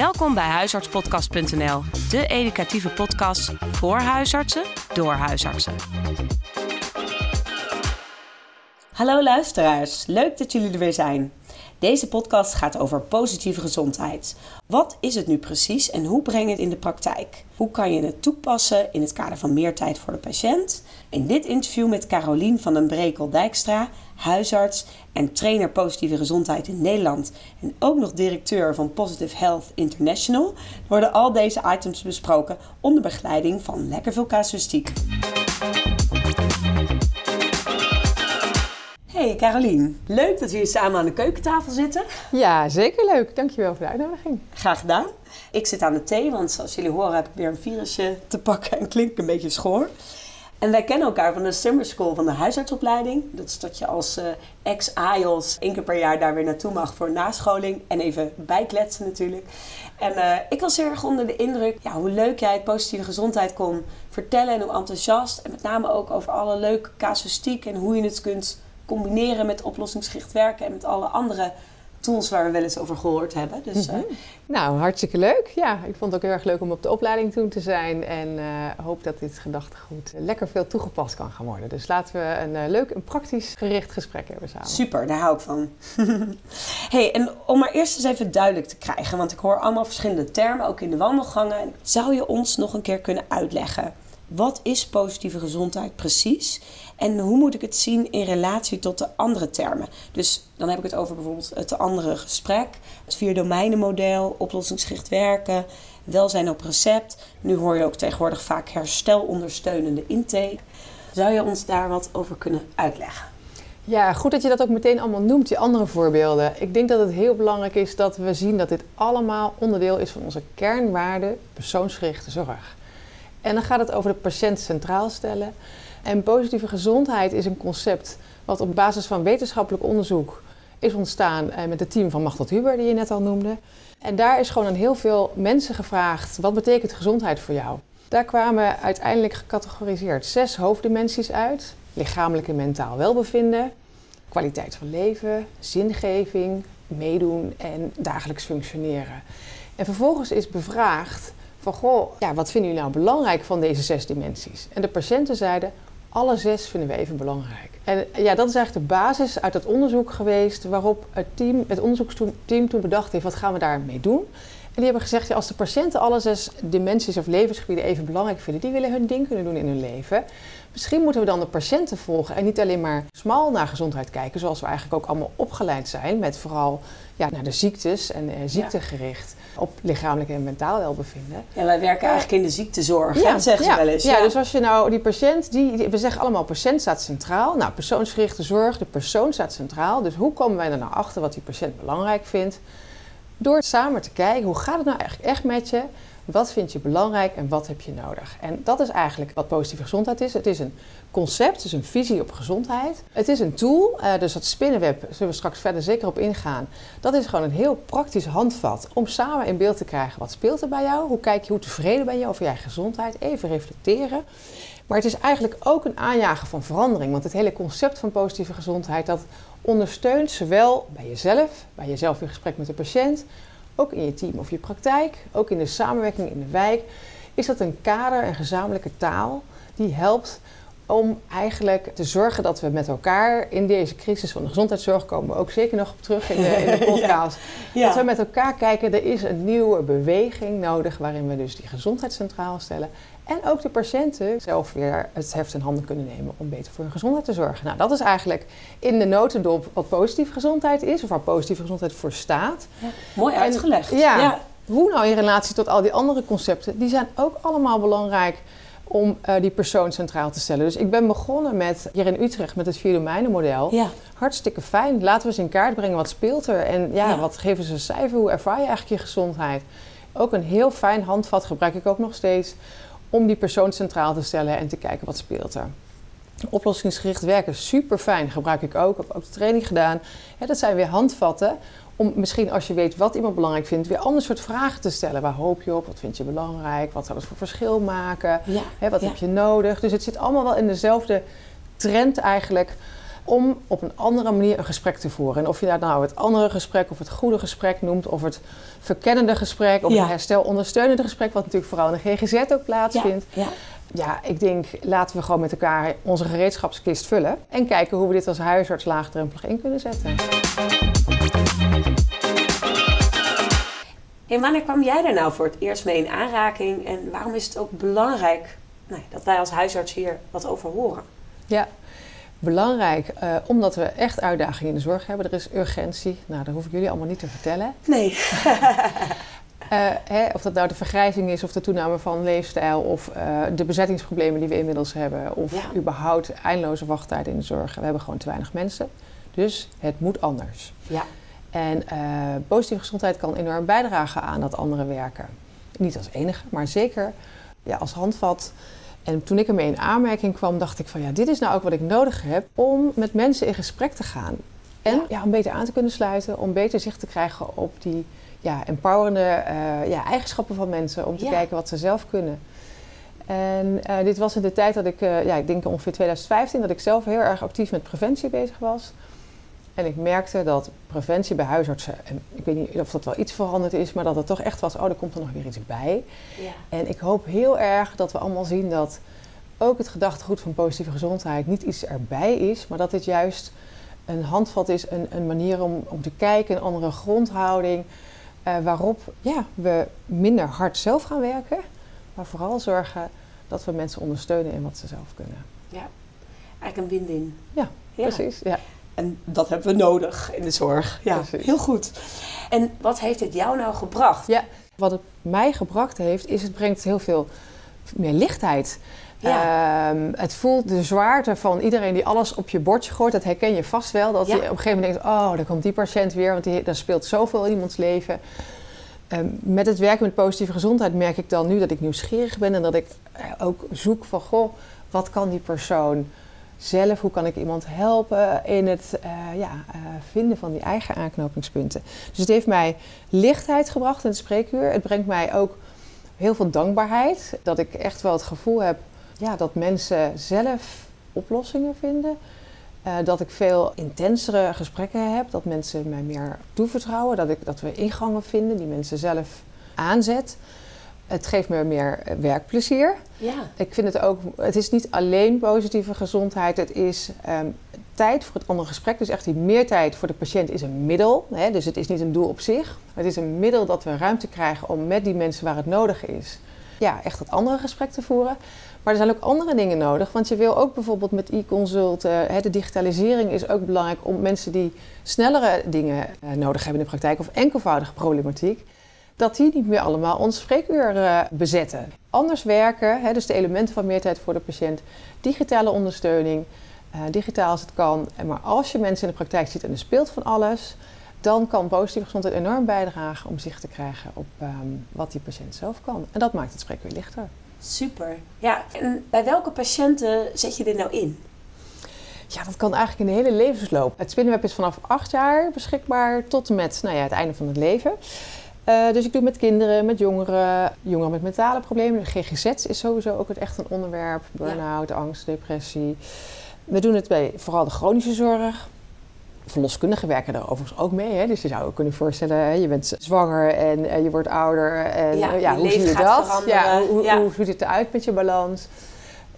Welkom bij huisartspodcast.nl, de educatieve podcast voor huisartsen door huisartsen. Hallo luisteraars, leuk dat jullie er weer zijn. Deze podcast gaat over positieve gezondheid. Wat is het nu precies en hoe breng je het in de praktijk? Hoe kan je het toepassen in het kader van meer tijd voor de patiënt? In dit interview met Carolien van den Brekel Dijkstra, huisarts en trainer positieve gezondheid in Nederland en ook nog directeur van Positive Health International, worden al deze items besproken onder begeleiding van lekker veel casuïstiek. Hey Carolien, leuk dat we hier samen aan de keukentafel zitten. Ja, zeker leuk. Dankjewel voor de uitnodiging. Graag gedaan. Ik zit aan de thee, want zoals jullie horen heb ik weer een virusje te pakken en klink een beetje schoor. En wij kennen elkaar van de summer school van de huisartsopleiding. Dat is dat je als uh, ex-AIOS één keer per jaar daar weer naartoe mag voor nascholing. En even bijkletsen natuurlijk. En uh, ik was heel erg onder de indruk ja, hoe leuk jij positieve gezondheid kon vertellen. En hoe enthousiast. En met name ook over alle leuke casuïstiek en hoe je het kunt combineren met oplossingsgericht werken. En met alle andere tools waar we wel eens over gehoord hebben. Dus, mm -hmm. Nou, hartstikke leuk. Ja, ik vond het ook heel erg leuk om op de opleiding toen te zijn. En uh, hoop dat dit gedachtegoed lekker veel toegepast kan gaan worden. Dus laten we een uh, leuk en praktisch gericht gesprek hebben samen. Super, daar hou ik van. hey, en om maar eerst eens even duidelijk te krijgen, want ik hoor allemaal verschillende termen, ook in de wandelgangen. Zou je ons nog een keer kunnen uitleggen? Wat is positieve gezondheid precies? En hoe moet ik het zien in relatie tot de andere termen? Dus dan heb ik het over bijvoorbeeld het andere gesprek, het vier domeinen model, oplossingsgericht werken, welzijn op recept. Nu hoor je ook tegenwoordig vaak herstelondersteunende intake. Zou je ons daar wat over kunnen uitleggen? Ja, goed dat je dat ook meteen allemaal noemt, die andere voorbeelden. Ik denk dat het heel belangrijk is dat we zien dat dit allemaal onderdeel is van onze kernwaarde persoonsgerichte zorg. En dan gaat het over de patiënt centraal stellen. En positieve gezondheid is een concept wat op basis van wetenschappelijk onderzoek is ontstaan met het team van Machteld Huber, die je net al noemde. En daar is gewoon aan heel veel mensen gevraagd: wat betekent gezondheid voor jou? Daar kwamen uiteindelijk gecategoriseerd zes hoofddimensies uit: lichamelijk en mentaal welbevinden, kwaliteit van leven, zingeving, meedoen en dagelijks functioneren. En vervolgens is bevraagd van goh, ja, wat vinden jullie nou belangrijk van deze zes dimensies? En de patiënten zeiden, alle zes vinden we even belangrijk. En ja, dat is eigenlijk de basis uit het onderzoek geweest waarop het, team, het onderzoeksteam toen bedacht heeft, wat gaan we daarmee doen? En die hebben gezegd, ja, als de patiënten alle zes dimensies of levensgebieden even belangrijk vinden, die willen hun ding kunnen doen in hun leven. Misschien moeten we dan de patiënten volgen en niet alleen maar smal naar gezondheid kijken, zoals we eigenlijk ook allemaal opgeleid zijn, met vooral ja, naar de ziektes en eh, ziektegericht op lichamelijk en mentaal welbevinden. Ja, wij werken eigenlijk in de ziektezorg, ja, zeggen ze ja, wel eens. Ja. ja, dus als je nou die patiënt, die, die, we zeggen allemaal patiënt staat centraal. Nou, persoonsgerichte zorg, de persoon staat centraal. Dus hoe komen wij er nou achter wat die patiënt belangrijk vindt? Door samen te kijken, hoe gaat het nou eigenlijk echt met je? Wat vind je belangrijk en wat heb je nodig? En dat is eigenlijk wat positieve gezondheid is. Het is een concept, het is een visie op gezondheid. Het is een tool, uh, dus dat spinnenweb, zullen we straks verder zeker op ingaan. Dat is gewoon een heel praktisch handvat om samen in beeld te krijgen wat speelt er bij jou. Hoe kijk je, hoe tevreden ben je over je gezondheid? Even reflecteren. Maar het is eigenlijk ook een aanjager van verandering. Want het hele concept van positieve gezondheid, dat ondersteunt zowel bij jezelf, bij jezelf in gesprek met de patiënt, ook in je team of je praktijk, ook in de samenwerking in de wijk, is dat een kader, een gezamenlijke taal die helpt om eigenlijk te zorgen dat we met elkaar in deze crisis van de gezondheidszorg komen we ook zeker nog op terug in de, in de podcast. ja. Ja. Dat we met elkaar kijken, er is een nieuwe beweging nodig waarin we dus die gezondheid centraal stellen. En ook de patiënten zelf weer het heft in handen kunnen nemen om beter voor hun gezondheid te zorgen. Nou, dat is eigenlijk in de notendop wat positieve gezondheid is, of waar positieve gezondheid voor staat. Ja, mooi uitgelegd. En, ja, hoe nou in relatie tot al die andere concepten, die zijn ook allemaal belangrijk om uh, die persoon centraal te stellen. Dus ik ben begonnen met, hier in Utrecht, met het vier domeinen model. Ja. Hartstikke fijn. Laten we eens in kaart brengen wat speelt er. En ja, ja, wat geven ze een cijfer? Hoe ervaar je eigenlijk je gezondheid? Ook een heel fijn handvat gebruik ik ook nog steeds om die persoon centraal te stellen en te kijken wat speelt er. Oplossingsgericht werken, super fijn, gebruik ik ook. Heb ook de training gedaan. Ja, dat zijn weer handvatten om misschien als je weet wat iemand belangrijk vindt, weer ander soort vragen te stellen. Waar hoop je op? Wat vind je belangrijk? Wat zou het voor verschil maken? Ja, wat ja. heb je nodig? Dus het zit allemaal wel in dezelfde trend eigenlijk. Om op een andere manier een gesprek te voeren. En of je dat nou het andere gesprek of het goede gesprek noemt, of het verkennende gesprek of Ja. het herstelondersteunende gesprek, wat natuurlijk vooral in de GGZ ook plaatsvindt. Ja. Ja, ik denk, laten we gewoon met elkaar onze gereedschapskist vullen en kijken hoe we dit als huisarts laagdrempelig in kunnen zetten. En wanneer kwam jij daar nou voor het eerst mee in aanraking? En waarom is het ook belangrijk nou, ja, dat wij als huisarts hier wat over horen? Ja, belangrijk, eh, omdat we echt uitdagingen in de zorg hebben. Er is urgentie. Nou, dat hoef ik jullie allemaal niet te vertellen. Nee. Eh, hè, of dat nou de vergrijzing is, of de toename van leefstijl, of eh, de bezettingsproblemen die we inmiddels hebben, of Ja. überhaupt eindeloze wachttijden in de zorg. We hebben gewoon te weinig mensen. Dus het moet anders. Ja. En eh, positieve gezondheid kan enorm bijdragen aan dat andere werken. Niet als enige, maar zeker ja, als handvat. En toen ik ermee in aanmerking kwam, dacht ik van ja, dit is nou ook wat ik nodig heb om met mensen in gesprek te gaan. En Ja. ja. om beter aan te kunnen sluiten, om beter zicht te krijgen op die ja, empowerende eh, ja, eigenschappen van mensen, om te Ja. kijken wat ze zelf kunnen. En eh, dit was in de tijd dat ik, eh, ja, ik denk ongeveer 2015, dat ik zelf heel erg actief met preventie bezig was. En ik merkte dat preventie bij huisartsen, en ik weet niet of dat wel iets veranderd is, maar dat het toch echt was, oh, er komt er nog weer iets bij. Ja. En ik hoop heel erg dat we allemaal zien dat ook het gedachtegoed van positieve gezondheid niet iets erbij is, maar dat dit juist een handvat is, een, een manier om, om te kijken, een andere grondhouding, eh, waarop ja, we minder hard zelf gaan werken, maar vooral zorgen dat we mensen ondersteunen in wat ze zelf kunnen. Eigenlijk een win-win. Ja, Precies, ja. En dat hebben we nodig in de zorg. Ja, Precies. heel goed. En wat heeft dit jou nou gebracht? Ja, wat het mij gebracht heeft, is het brengt heel veel meer lichtheid. Ja. Ehm, het voelt de zwaarte van iedereen die alles op je bordje gooit. Dat herken je vast wel. Dat Ja. je op een gegeven moment denkt, oh, daar komt die patiënt weer. Want die, daar speelt zoveel in iemands leven. Ehm, met het werken met positieve gezondheid merk ik dan nu dat ik nieuwsgierig ben. En dat ik eh, ook zoek van, goh, wat kan die persoon zelf? Hoe kan ik iemand helpen in het eh, ja, eh, vinden van die eigen aanknopingspunten? Dus het heeft mij lichtheid gebracht in het spreekuur. Het brengt mij ook heel veel dankbaarheid. Dat ik echt wel het gevoel heb ja, dat mensen zelf oplossingen vinden. Eh, dat ik veel intensere gesprekken heb. Dat mensen mij meer toevertrouwen. Dat, ik, dat we ingangen vinden die mensen zelf aanzet. Het geeft me meer eh, werkplezier. Ja. Ik vind het ook, het is niet alleen positieve gezondheid, het is ehm, tijd voor het andere gesprek. Dus echt die meer tijd voor de patiënt is een middel. Hè? Dus het is niet een doel op zich. Het is een middel dat we ruimte krijgen om met die mensen waar het nodig is, ja, echt het andere gesprek te voeren. Maar er zijn ook andere dingen nodig, want je wil ook bijvoorbeeld met e-consulten, de digitalisering is ook belangrijk om mensen die snellere dingen eh, nodig hebben in de praktijk of enkelvoudige problematiek, dat die niet meer allemaal ons spreekuur eh, bezetten. Anders werken, hè, dus de elementen van meer tijd voor de patiënt, digitale ondersteuning, eh, digitaal als het kan. Maar als je mensen in de praktijk ziet en er speelt van alles, dan kan positieve gezondheid enorm bijdragen om zicht te krijgen op ehm, wat die patiënt zelf kan. En dat maakt het spreekuur lichter. Super. Ja, en bij welke patiënten zet je dit nou in? Ja, dat kan eigenlijk in de hele levensloop. Het spinnenweb is vanaf acht jaar beschikbaar tot en met nou ja, het einde van het leven. Eh, dus ik doe met kinderen, met jongeren, jongeren met mentale problemen. De GGZ is sowieso ook het echt een onderwerp. Burn-out, angst, depressie. We doen het bij vooral de chronische zorg. Verloskundigen werken daar overigens ook mee. Hè? Dus je zou je kunnen voorstellen, hè, je bent zwanger en eh, je wordt ouder. En Ja, eh, ja, hoe zie je dat? Ja, hoe, Ja. hoe ziet het eruit met je balans?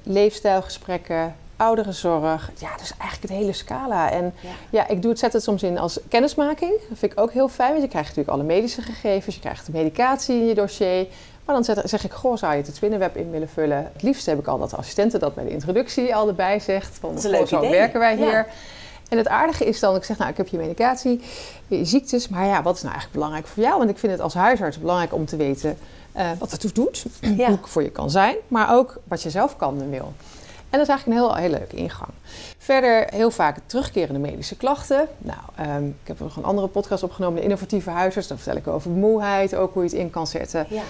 Leefstijlgesprekken, ouderenzorg. Ja, dus eigenlijk het hele scala. En Ja. ja, ik doe het, zet het soms in als kennismaking. Dat vind ik ook heel fijn, want je krijgt natuurlijk alle medische gegevens. Je krijgt de medicatie in je dossier. Maar dan zeg ik, goh, zou je het spinnenweb in willen vullen? Het liefst heb ik al dat de assistente dat bij de introductie al erbij zegt. Van, Dat is een goh, leuk zo idee. werken wij Ja. hier. En het aardige is dan, ik zeg, nou, ik heb je medicatie, je ziektes. Maar ja, wat is nou eigenlijk belangrijk voor jou? Want ik vind het als huisarts belangrijk om te weten eh, wat het toe doet. Ja. Hoe ik voor je kan zijn. Maar ook wat je zelf kan en wil. En dat is eigenlijk een heel, heel leuke ingang. Verder heel vaak terugkerende medische klachten. Nou, ehm, ik heb nog een andere podcast opgenomen, de innovatieve huisarts. Daar vertel ik over moeheid, ook hoe je het in kan zetten. Ja.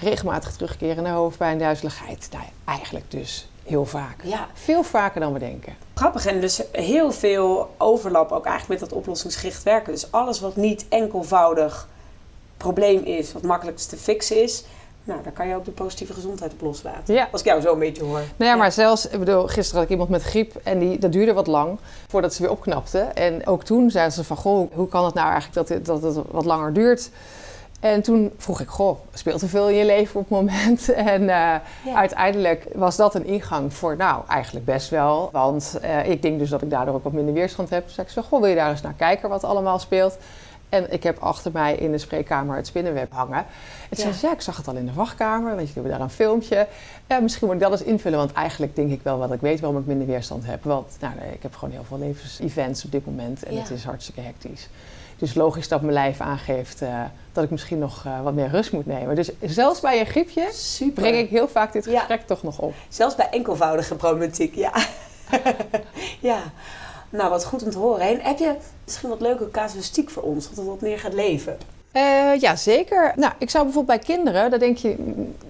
Regelmatig terugkerende hoofdpijn, duizeligheid. Nou, eigenlijk dus heel vaak. ja, Veel vaker dan we denken. grappig. En dus heel veel overlap ook eigenlijk met dat oplossingsgericht werken. Dus alles wat niet enkelvoudig probleem is, wat makkelijk te fixen is, Nou, daar kan je ook de positieve gezondheid op loslaten. Ja. Als ik jou zo een beetje hoor. Nou ja, maar zelfs, ik bedoel, gisteren had ik iemand met griep en die, dat duurde wat lang voordat ze weer opknapte. En ook toen zeiden ze van, goh, hoe kan het nou eigenlijk dat, het- dat het wat langer duurt? En toen vroeg ik, goh, speelt er veel in je leven op het moment? En eh, Ja. uiteindelijk was dat een ingang voor, nou, eigenlijk best wel. Want eh, ik denk dus dat ik daardoor ook wat minder weerstand heb. Dus ik zei, goh, wil je daar eens naar kijken wat allemaal speelt? En ik heb achter mij in de spreekkamer het spinnenweb hangen. En toen Ja. zei ze, ja, ik zag het al in de wachtkamer. Weet je, we hebben daar een filmpje. Ja, misschien moet ik dat eens invullen. Want eigenlijk denk ik wel, wat ik weet waarom ik minder weerstand heb. Want nou, nee, ik heb gewoon heel veel levensevents op dit moment. En Ja. het is hartstikke hectisch. Dus logisch dat mijn lijf aangeeft eh, dat ik misschien nog eh, wat meer rust moet nemen. Dus zelfs bij een griepje Super. breng ik heel vaak dit Ja. gesprek toch nog op. Zelfs bij enkelvoudige problematiek, ja. ja. Nou, wat goed om te horen. En heb je misschien wat leuke casuïstiek voor ons, dat het wat meer gaat leven? Eh, ja, zeker. Nou, ik zou bijvoorbeeld bij kinderen, daar denk je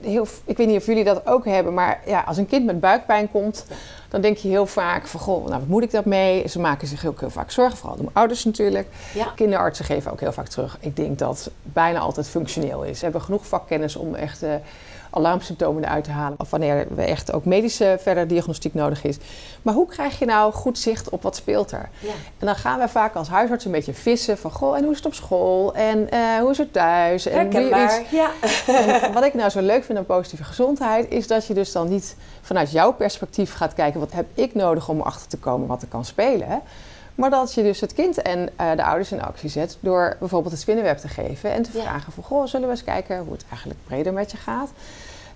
heel, ik weet niet of jullie dat ook hebben, maar ja, als een kind met buikpijn komt, dan denk je heel vaak van, goh, nou, wat moet ik dat mee? Ze maken zich ook heel vaak zorgen, vooral de ouders natuurlijk. Ja. Kinderartsen geven ook heel vaak terug. Ik denk dat bijna altijd functioneel is. We hebben genoeg vakkennis om echt eh, alarmsymptomen eruit te halen. Of wanneer we echt ook medische verder diagnostiek nodig is. Maar hoe krijg je nou goed zicht op wat speelt er? Ja. En dan gaan we vaak als huisarts een beetje vissen van... Goh, en hoe is het op school? En eh, hoe is het thuis? En Herkenbaar, iets? ja. En wat ik nou zo leuk vind aan positieve gezondheid... is dat je dus dan niet vanuit jouw perspectief gaat kijken... wat heb ik nodig om erachter te komen wat er kan spelen... Maar dat je dus het kind en eh, de ouders in actie zet... door bijvoorbeeld het spinnenweb te geven... en te Ja. vragen van... Goh, zullen we eens kijken hoe het eigenlijk breder met je gaat...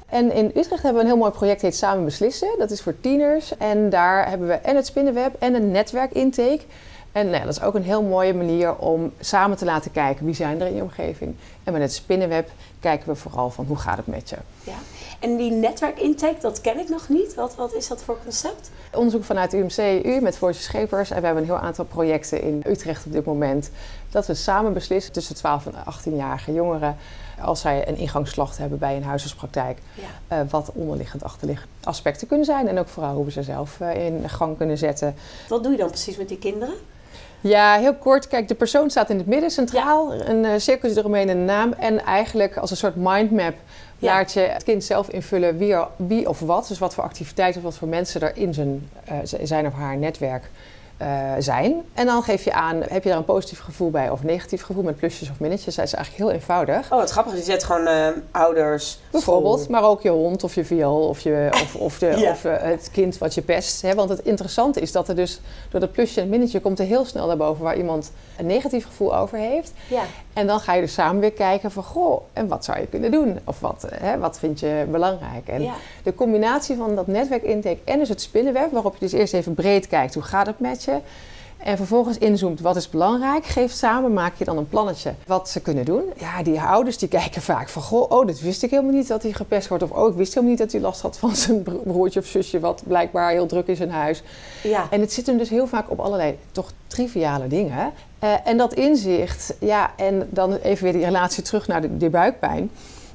En in Utrecht hebben we een heel mooi project, heet Samen Beslissen. Dat is voor tieners. En daar hebben we en het spinnenweb en een netwerkintake. En nou ja, dat is ook een heel mooie manier om samen te laten kijken wie zijn er in je omgeving. En met het spinnenweb kijken we vooral van hoe gaat het met je. ja. En die netwerkintake, dat ken ik nog niet. Wat, wat is dat voor concept? Onderzoek vanuit UMC-U met Voice Schepers. En we hebben een heel aantal projecten in Utrecht op dit moment. Dat we samen beslissen tussen 12 en 18-jarige jongeren. Als zij een ingangsklacht hebben bij een huisartspraktijk. Ja. eh, wat onderliggend achterliggende aspecten kunnen zijn. En ook vooral hoe we ze zelf eh, in gang kunnen zetten. Wat doe je dan precies met die kinderen? Ja, heel kort. Kijk, de persoon staat in het midden centraal. Een uh, cirkeltje eromheen en een naam. En eigenlijk als een soort mindmap Ja. laat je het kind zelf invullen wie, er- wie of wat. Dus wat voor activiteiten of wat voor mensen er in zijn, eh, zijn of haar netwerk eh, zijn. En dan geef je aan, heb je daar een positief gevoel bij of een negatief gevoel met plusjes of minnetjes. Dat is eigenlijk heel eenvoudig. Oh, wat grappig. Je zet gewoon eh, ouders, Bijvoorbeeld, school. maar ook je hond of je viool of, je, of, of, de, Ja. of eh, het kind wat je pest. Hè? Want het interessante is dat er dus door dat plusje en minnetje komt er heel snel naar boven waar iemand een negatief gevoel over heeft. Ja. En dan ga je dus samen weer kijken van, goh, en wat zou je kunnen doen? Of wat, eh, hè, wat vind je belangrijk? En Ja. de combinatie van dat netwerkintake en dus het spinnenweb, waarop je dus eerst even breed kijkt, hoe gaat het met je? En vervolgens inzoomt, wat is belangrijk? Geef samen, maak je dan een plannetje wat ze kunnen doen. Ja, die ouders die kijken vaak van, goh, oh, dit wist ik helemaal niet dat hij gepest wordt. Of, oh, ik wist helemaal niet dat hij last had van zijn bro- broertje of zusje, wat blijkbaar heel druk is in huis. Ja. En het zit hem dus heel vaak op allerlei toch triviale dingen. Eh, en dat inzicht, ja, en dan even weer die relatie terug naar de, die buikpijn.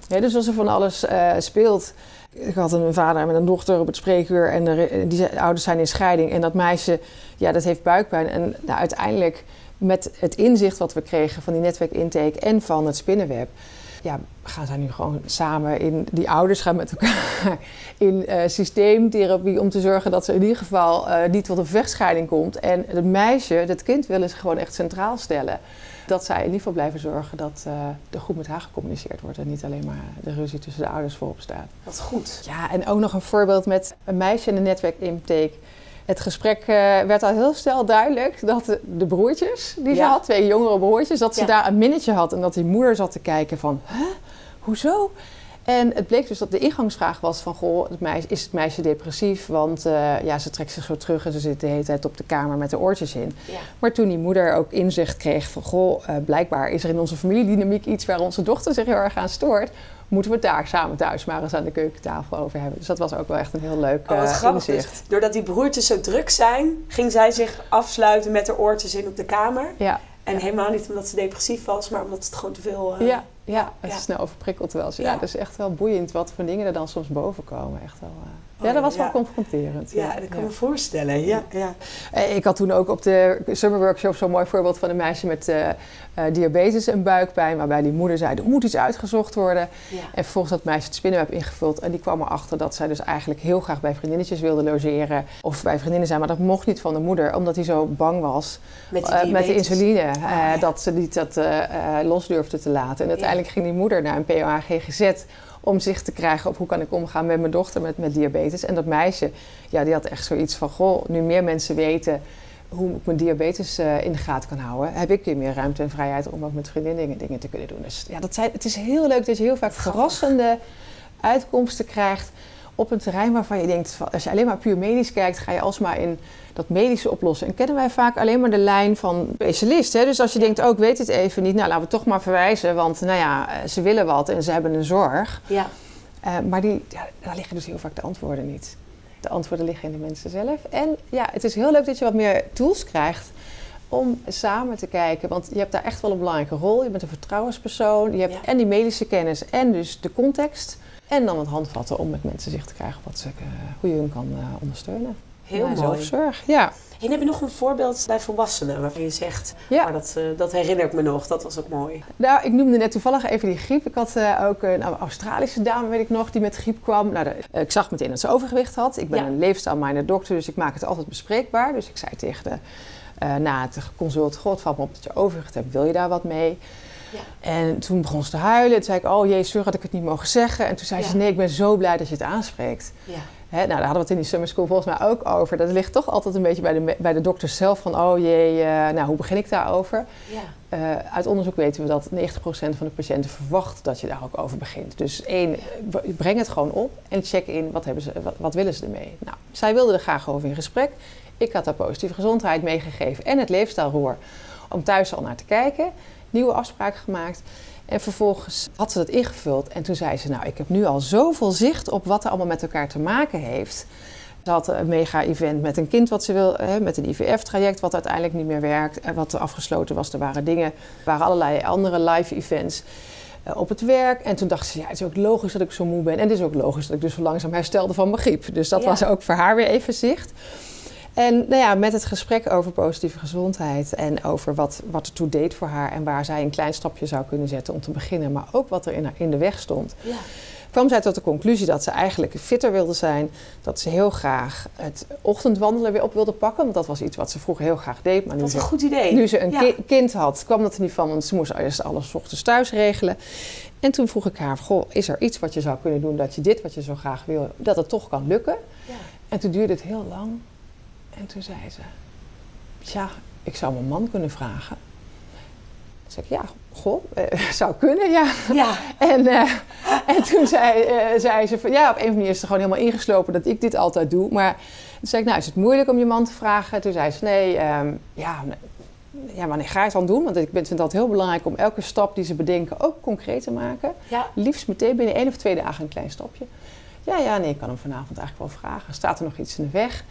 Dus als er van alles eh, speelt. Ik had een vader met een dochter op het spreekuur en de, die ouders zijn in scheiding. En dat meisje, ja, dat heeft buikpijn. En nou, uiteindelijk met het inzicht wat we kregen van die netwerkintake en van het spinnenweb... Ja, gaan zij nu gewoon samen in... Die ouders gaan met elkaar in eh, systeemtherapie... om te zorgen dat ze in ieder geval eh, niet tot een vechtscheiding komt. En het meisje, het kind willen ze gewoon echt centraal stellen. Dat zij in ieder geval blijven zorgen dat eh, er goed met haar gecommuniceerd wordt... en niet alleen maar de ruzie tussen de ouders voorop staat. Wat goed. Ja, en ook nog een voorbeeld met een meisje in de netwerkintake. Het gesprek eh, werd al heel snel duidelijk dat de, de broertjes die ze had, twee jongere broertjes, dat ze Ja. daar een minnetje had en dat die moeder zat te kijken van, huh, hoezo? En het bleek dus dat de ingangsvraag was van, goh, het meisje, is het meisje depressief? Want eh, ja, ze trekt zich zo terug en ze zit de hele tijd op de kamer met de oortjes in. Ja. Maar toen die moeder ook inzicht kreeg van, goh, eh, blijkbaar is er in onze familiedynamiek iets waar onze dochter zich heel erg aan stoort, moeten we het daar samen thuis maar eens aan de keukentafel over hebben. Dus dat was ook wel echt een heel leuk Oh, wat eh, grappig. Dus inzicht. doordat die broertjes zo druk zijn, ging zij zich afsluiten met haar oortjes in op de kamer. Ja, En helemaal niet omdat ze depressief was, maar omdat het gewoon te veel... eh, ja, Ja, het is snel overprikkeld wel. Ja, het is echt wel boeiend wat voor dingen er dan soms boven komen. Echt wel, uh... ja, dat was wel confronterend. Ja, dat kan me voorstellen. Ja, ja. Eh, ik had toen ook op de summer workshop zo'n mooi voorbeeld van een meisje met uh, diabetes en buikpijn. Waarbij die moeder zei, er moet iets uitgezocht worden. En vervolgens had het meisje het spinnenweb ingevuld. En die kwam erachter dat zij dus eigenlijk heel graag bij vriendinnetjes wilde logeren. Of bij vriendinnen zijn, maar dat mocht niet van de moeder. Omdat hij zo bang was met, met de insuline. Ah, dat ze niet dat los durfde te laten. En uiteindelijk ging die moeder naar een POA GGZ om zich te krijgen op hoe kan ik omgaan met mijn dochter met, met diabetes. En dat meisje, ja, die had echt zoiets van, goh, nu meer mensen weten hoe ik mijn diabetes uh, in de gaten kan houden, heb ik weer meer ruimte en vrijheid om ook met vriendinnen dingen te kunnen doen. Dus ja, dat zijn, het is heel leuk dat je heel vaak verrassende uitkomsten krijgt op een terrein waarvan je denkt, als je alleen maar puur medisch kijkt, ga je alsmaar in dat medische oplossen. En kennen wij vaak alleen maar de lijn van specialist. Hè? Dus als je denkt, oh, ik weet het even niet, nou laten we toch maar verwijzen, want nou ja, eh, ze willen wat en ze hebben een zorg. Ja. Uh, maar die, ja, daar liggen dus heel vaak de antwoorden niet. De antwoorden liggen in de mensen zelf. En ja, het is heel leuk dat je wat meer tools krijgt om samen te kijken. Want je hebt daar echt wel een belangrijke rol. Je bent een vertrouwenspersoon. Je hebt en die medische kennis en dus de context. En dan het handvatten om met mensen zicht te krijgen wat ze, uh, hoe je hun kan ondersteunen. Heel mooi. Zelfzorg, ja. En heb je nog een voorbeeld bij volwassenen waarvan je zegt, ja. maar dat, uh, dat herinner ik me nog, dat was ook mooi. Nou, ik noemde net toevallig even die griep. Ik had ook een Australische dame, weet ik nog, die met griep kwam. Nou, de, ik zag meteen dat ze overgewicht had. Ik ben ja. een leefstijlminer dokter, dus ik maak het altijd bespreekbaar. Dus ik zei tegen de, na het consult, god, valt me op dat je overgewicht hebt, wil je daar wat mee? Ja. En toen begon ze te huilen. Toen zei ik, oh jee, sorry had ik het niet mogen zeggen. En toen zei ze, nee, ik ben zo blij dat je het aanspreekt. Ja. Hè, nou, daar hadden we het in die summer school volgens mij ook over. Dat ligt toch altijd een beetje bij de, bij de dokter zelf van... oh jee, uh, nou, hoe begin ik daarover? Ja. Uh, uit onderzoek weten we dat 90% van de patiënten verwacht dat je daar ook over begint. Dus één, breng het gewoon op en check in wat, hebben ze, wat, wat willen ze ermee. Nou, zij wilde er graag over in gesprek. Ik had haar positieve gezondheid meegegeven en het leefstijlroer om thuis al naar te kijken nieuwe afspraak gemaakt. En vervolgens had ze dat ingevuld en toen zei ze: Nou, ik heb nu al zoveel zicht op wat er allemaal met elkaar te maken heeft. Ze had een mega-event met een kind wat ze wil, hè, met een IVF-traject, wat uiteindelijk niet meer werkt. En wat afgesloten was. Er waren dingen, er waren allerlei andere live-events eh, op het werk. En toen dacht ze, ja, het is ook logisch dat ik zo moe ben. En het is ook logisch dat ik dus zo langzaam herstelde van mijn griep. Dus dat was ook voor haar weer even zicht. En nou ja, met het gesprek over positieve gezondheid en over wat, wat er toe deed voor haar en waar zij een klein stapje zou kunnen zetten om te beginnen, maar ook wat er in, in de weg stond. Ja. kwam zij tot de conclusie dat ze eigenlijk fitter wilde zijn. Dat ze heel graag het ochtendwandelen weer op wilde pakken. Want dat was iets wat ze vroeger heel graag deed. Maar nu dat is een goed idee. Nu ze een kind had, kwam dat er niet van. Want ze moest eerst alles ochtends thuis regelen. En toen vroeg ik haar, goh, is er iets wat je zou kunnen doen dat je dit wat je zo graag wil, dat het toch kan lukken? Ja. En toen duurde het heel lang. En toen zei ze, ja, ik zou mijn man kunnen vragen. Ik, ja, goh, eh, zou kunnen, ja. ja. en, eh, en toen zei, uh, zei ze van, ja, op een of andere manier is ze gewoon helemaal ingeslopen dat ik dit altijd doe. Maar toen zei ik, nou, is het moeilijk om je man te vragen? Toen zei ze, nee, um, ja, ja, wanneer ga je het dan doen? Want ik vind het altijd heel belangrijk om elke stap die ze bedenken ook concreet te maken. Ja. Liefst meteen binnen één of twee dagen een klein stapje. Ja, ja, nee, ik kan hem vanavond eigenlijk wel vragen. Staat er nog iets in de weg?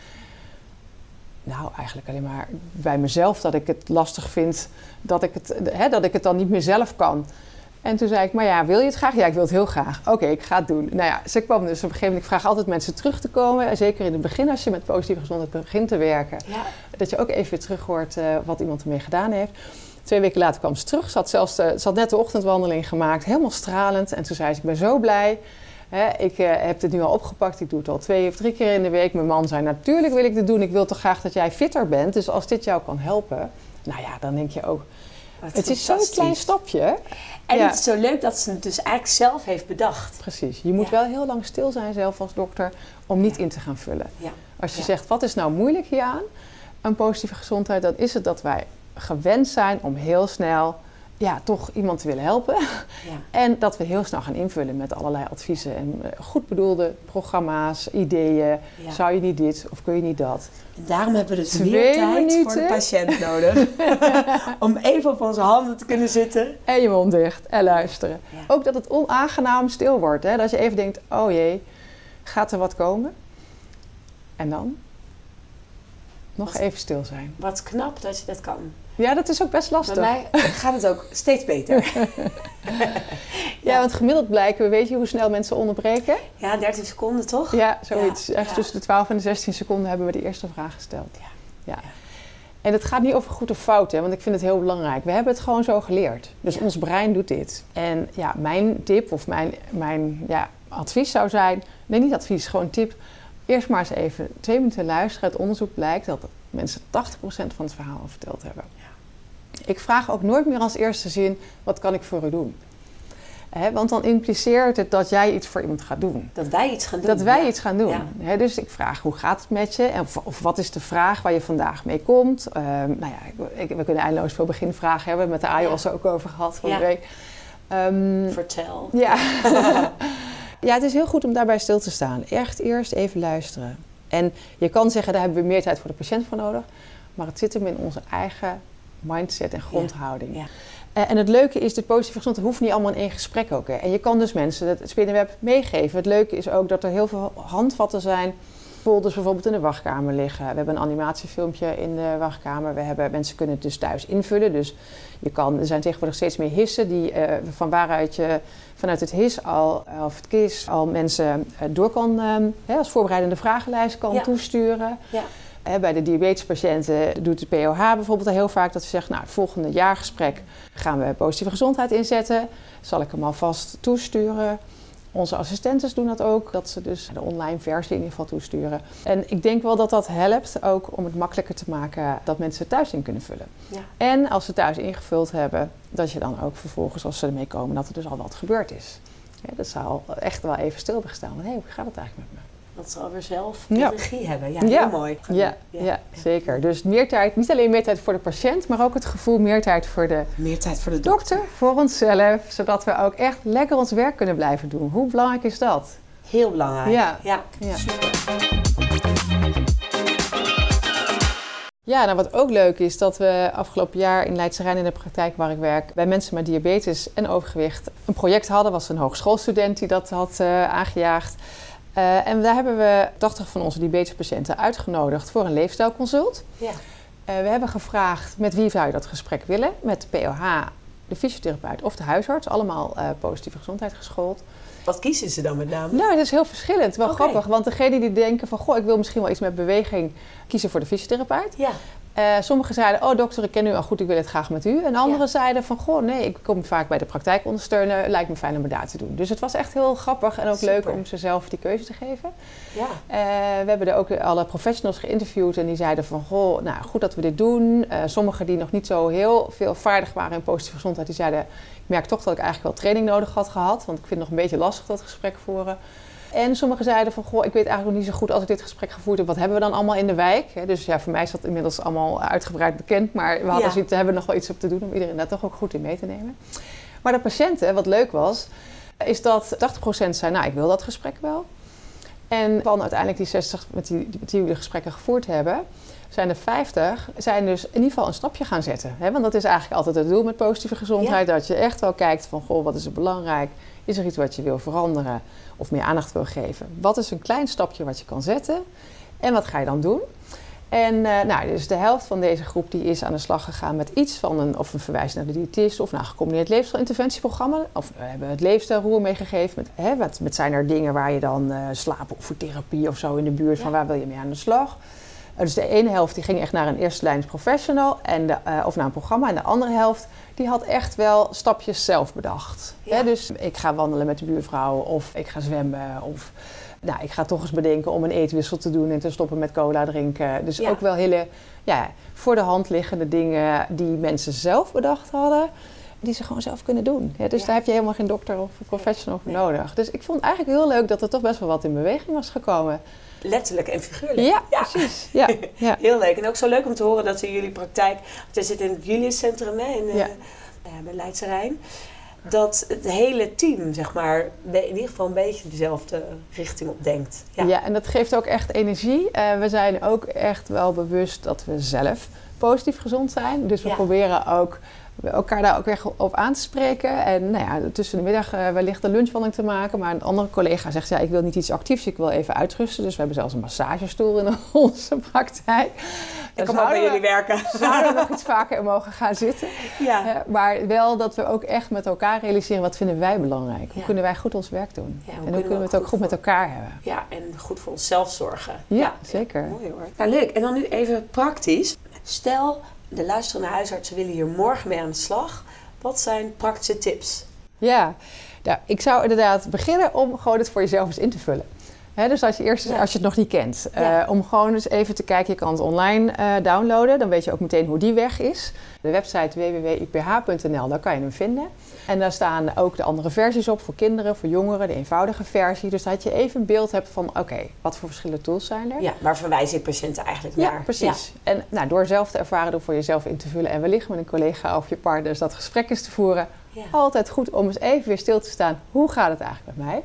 Nou, eigenlijk alleen maar bij mezelf dat ik het lastig vind dat ik het, hè, dat ik het dan niet meer zelf kan. En toen zei ik, maar ja, wil je het graag? Ja, ik wil het heel graag. Oké, ik ga het doen. Nou ja, ze kwam dus op een gegeven moment, ik vraag altijd mensen terug te komen. Zeker in het begin als je met positieve gezondheid begint te werken. Ja. Dat je ook even weer terug hoort uh, wat iemand ermee gedaan heeft. Twee weken later kwam ze terug. Ze had, zelfs ze had net de ochtendwandeling gemaakt, helemaal stralend. En toen zei ze, ik ben zo blij ik uh, heb het nu al opgepakt. Ik doe het al twee of drie keer in de week. Mijn man zei: Natuurlijk wil ik dit doen. Ik wil toch graag dat jij fitter bent. Dus als dit jou kan helpen. Nou ja, dan denk je ook. het is zo'n klein stapje. En het is zo leuk dat ze het dus eigenlijk zelf heeft bedacht. Precies. Je moet wel heel lang stil zijn zelf als dokter om niet in te gaan vullen. Als je zegt, wat is nou moeilijk hieraan? Aan positieve gezondheid, dan is het dat wij gewend zijn om heel snel ja, toch iemand te willen helpen. Ja. En dat we heel snel gaan invullen met allerlei adviezen en eh, goed bedoelde programma's, ideeën. Zou je niet dit of kun je niet dat? En daarom hebben we dus Twee meer tijd minuten. voor de patiënt nodig. Om even op onze handen te kunnen zitten. En je mond dicht en luisteren. Ook dat het onaangenaam stil wordt. Hè? Dat je even denkt, oh jee, gaat er wat komen? En dan? Nog even stil zijn. Wat knap dat je dat kan. Ja, dat is ook best lastig. Bij mij gaat het ook steeds beter. Ja, want gemiddeld blijken, weet je hoe snel mensen onderbreken? Ja, 13 seconden toch? Ja, zoiets. Ja, Echt ja. tussen de 12 en de 16 seconden hebben we de eerste vraag gesteld. Ja. Ja. En het gaat niet over goed of fout, hè, want ik vind het heel belangrijk. We hebben het gewoon zo geleerd. Dus ons brein doet dit. En ja, mijn tip of mijn, mijn ja, advies zou zijn... Nee, niet advies, gewoon tip. Eerst maar eens even twee minuten luisteren. Het onderzoek blijkt dat mensen 80% van het verhaal al verteld hebben. Ik vraag ook nooit meer als eerste zin... wat kan ik voor u doen? Hè, want dan impliceert het dat jij iets voor iemand gaat doen. Dat wij iets gaan doen. Dat wij ja. iets gaan doen. Ja. Dus ik vraag hoe gaat het met je? En of, of wat is de vraag waar je vandaag mee komt? Ehm, nou ja, ik, we kunnen eindeloos veel beginvragen hebben. Met de AIOS Ja. ook over gehad van de week. Ehm, Vertel. ja. ja, het is heel goed om daarbij stil te staan. Echt eerst even luisteren. En je kan zeggen, daar hebben we meer tijd voor de patiënt voor nodig. Maar het zit hem in onze eigen mindset en grondhouding. Ja. Eh, En het leuke is, de positieve gezondheid hoeft niet allemaal in één gesprek ook. Hè. En je kan dus mensen het spinnenweb meegeven. Het leuke is ook dat er heel veel handvatten zijn. Folders bijvoorbeeld in de wachtkamer liggen. We hebben een animatiefilmpje in de wachtkamer. We hebben, mensen kunnen het dus thuis invullen. Dus je kan, er zijn tegenwoordig steeds meer hissen die, eh, van waaruit je vanuit het his al, of het KIS al mensen eh, door kan, ehm, hè, als voorbereidende vragenlijst kan Ja. toesturen. Ja. Hè, bij de diabetespatiënten doet de POH bijvoorbeeld heel vaak dat ze zegt, nou, het volgende jaargesprek gaan we positieve gezondheid inzetten. Zal ik hem alvast toesturen. Onze assistentes doen dat ook, dat ze dus de online versie in ieder geval toesturen. En ik denk wel dat dat helpt ook om het makkelijker te maken dat mensen het thuis in kunnen vullen. Ja. En als ze thuis ingevuld hebben, dat je dan ook vervolgens als ze ermee komen, dat er dus al wat gebeurd is. Ja, dat zou echt wel even stil hebben gestaan. Hé, hoe gaat het eigenlijk met me? Dat ze alweer zelf Ja. regie hebben. Ja, Ja. heel mooi. Ja, ja, zeker. Dus meer tijd, niet alleen meer tijd voor de patiënt, maar ook het gevoel meer tijd voor de Meer tijd voor de dokter. dokter, voor onszelf, zodat we ook echt lekker ons werk kunnen blijven doen. Hoe belangrijk is dat? Heel belangrijk. Ja. ja. Ja. super. Ja, nou wat ook leuk is dat we afgelopen jaar in Leidse Rijn in de praktijk waar ik werk bij mensen met diabetes en overgewicht een project hadden. was een hogeschoolstudent die dat had eh, aangejaagd. Eh, en daar hebben we 80 van onze diabetespatiënten uitgenodigd voor een leefstijlconsult. Ja. Eh, we hebben gevraagd met wie zou je dat gesprek willen? Met de POH, de fysiotherapeut of de huisarts. Allemaal eh, positieve gezondheid geschoold. Wat kiezen ze dan met name? Nou, dat is heel verschillend. Wel grappig, want degenen die denken van... goh, ik wil misschien wel iets met beweging... kiezen voor de fysiotherapeut. Ja. Eh, sommigen zeiden, oh dokter, ik ken u al goed, ik wil het graag met u. En anderen Ja. zeiden van, goh, nee, ik kom vaak bij de praktijk ondersteunen. Lijkt me fijn om het daar te doen. Dus het was echt heel grappig en ook Super. leuk om ze zelf die keuze te geven. Ja. Eh, we hebben er ook alle professionals geïnterviewd en die zeiden van, goh, nou goed dat we dit doen. Eh, sommigen die nog niet zo heel veel vaardig waren in positieve gezondheid, die zeiden, ik merk toch dat ik eigenlijk wel training nodig had gehad, want ik vind het nog een beetje lastig dat gesprek voeren. En sommigen zeiden van, goh, ik weet eigenlijk nog niet zo goed als ik dit gesprek gevoerd heb, wat hebben we dan allemaal in de wijk? Dus ja, voor mij is dat inmiddels allemaal uitgebreid bekend, maar we hadden Ja. hebben we nog wel iets op te doen om iedereen daar toch ook goed in mee te nemen. Maar de patiënten, wat leuk was, is dat 80% zei, nou, ik wil dat gesprek wel. En van uiteindelijk die 60 met die, die we de gesprekken gevoerd hebben, zijn er 50 zijn dus in ieder geval een stapje gaan zetten. Hè? Want dat is eigenlijk altijd het doel met positieve gezondheid. Dat je echt wel kijkt van, goh, wat is er belangrijk? Is er iets wat je wil veranderen of meer aandacht wil geven? Wat is een klein stapje wat je kan zetten? En wat ga je dan doen? En eh, nou, dus de helft van deze groep die is aan de slag gegaan met iets van een, of een verwijs naar de diëtist of naar een gecombineerd leefstijlinterventieprogramma. Of we hebben het leefstijlroer meegegeven. Met, hè, wat, met zijn er dingen waar je dan eh slapen of voor therapie of zo in de buurt van waar wil je mee aan de slag? Eh, dus de ene helft die ging echt naar een eerste lijns professional en de, eh, of naar een programma. En de andere helft die had echt wel stapjes zelf bedacht. Ja. Hè, dus ik ga wandelen met de buurvrouw of ik ga zwemmen of nou, ik ga toch eens bedenken om een eetwissel te doen en te stoppen met cola drinken. Dus Ja. ook wel hele ja, voor de hand liggende dingen die mensen zelf bedacht hadden, die ze gewoon zelf kunnen doen. Ja, dus daar heb je helemaal geen dokter of professional voor Nee. nodig. Dus ik vond eigenlijk heel leuk dat er toch best wel wat in beweging was gekomen. Letterlijk en figuurlijk. Ja, precies. Ja, ja. Heel leuk. En ook zo leuk om te horen dat ze in jullie praktijk... Want jij zit in het Julius Centrum hè, in, eh, Ja. ja, bij Leidse Rijn. Dat het hele team, zeg maar, in ieder geval een beetje dezelfde richting op denkt. Ja. Ja. en dat geeft ook echt energie. Eh, we zijn ook echt wel bewust dat we zelf positief gezond zijn. Dus we proberen ook elkaar daar ook weer op aan te spreken. En nou ja, tussen de middag uh, wellicht een lunchwandeling te maken. Maar een andere collega zegt, ja, ik wil niet iets actiefs, ik wil even uitrusten. Dus we hebben zelfs een massagestoel in onze praktijk. Ik kan ook bij jullie werken. Zouden we nog iets vaker mogen gaan zitten. Ja. Uh, maar wel dat we ook echt met elkaar realiseren, wat vinden wij belangrijk? Hoe kunnen wij goed ons werk doen? Ja, hoe en hoe kunnen we het ook goed met elkaar hebben? Ja, en goed voor onszelf zorgen. Ja, zeker. mooi hoor. Nou, leuk. En dan nu even praktisch. Stel, de luisterende huisartsen willen hier morgen mee aan de slag. Wat zijn praktische tips? Ja, nou, ik zou inderdaad beginnen om gewoon het voor jezelf eens in te vullen. dus als je, eerst, als je het nog niet kent, uh, om gewoon eens even te kijken, je kan het online uh, downloaden. Dan weet je ook meteen hoe die weg is. De website www.iph.nl, daar kan je hem vinden. En daar staan ook de andere versies op voor kinderen, voor jongeren, de eenvoudige versie. Dus dat je even een beeld hebt van, oké, wat voor verschillende tools zijn er? Ja, waar verwijs ik patiënten eigenlijk naar? Ja, precies. En nou, door zelf te ervaren, door voor jezelf in te vullen en wellicht met een collega of je partners dat gesprek eens te voeren. Altijd goed om eens even weer stil te staan. Hoe gaat het eigenlijk met mij?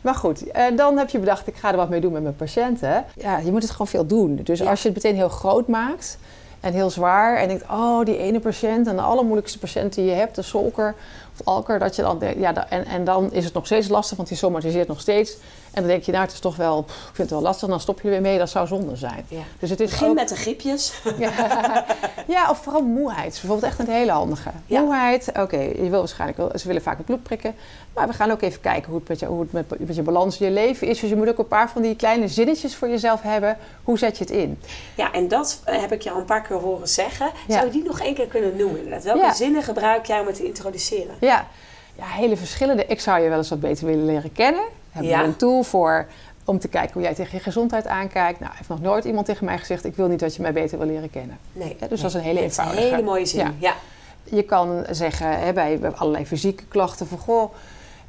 Maar goed, eh, dan heb je bedacht, ik ga er wat mee doen met mijn patiënten. Ja, je moet het gewoon veel doen. Dus als je het meteen heel groot maakt, en heel zwaar. En denkt, oh, die ene patiënt en de allermoeilijkste patiënt die je hebt, de solker of alker, dat je dan, ja, en, en dan is het nog steeds lastig, want die somatiseert nog steeds. En dan denk je, nou, het is toch wel, ik vind het wel lastig, dan stop je er weer mee, dat zou zonde zijn. Ja. Dus het is Begin met de griepjes. Ja. ja, of vooral moeheid. Bijvoorbeeld echt een hele handige. Moeheid, oké, je wil waarschijnlijk, ze willen vaak het bloed prikken. Maar we gaan ook even kijken hoe het, met je, hoe het met, met je balans in je leven is. Dus je moet ook een paar van die kleine zinnetjes voor jezelf hebben. Hoe zet je het in? Ja, en dat eh, heb ik je al een paar keer horen zeggen. Zou je die nog één keer kunnen noemen? Inderdaad? Welke zinnen gebruik jij om het te introduceren? Ja. ja, hele verschillende. Ik zou je wel eens wat beter willen leren kennen. Hebben we een tool voor om te kijken hoe jij tegen je gezondheid aankijkt. Nou, heeft nog nooit iemand tegen mij gezegd... ik wil niet dat je mij beter wil leren kennen. Nee. dus dat is een hele eenvoudige. Een hele mooie zin, ja. Je kan zeggen hè, bij allerlei fysieke klachten van... goh,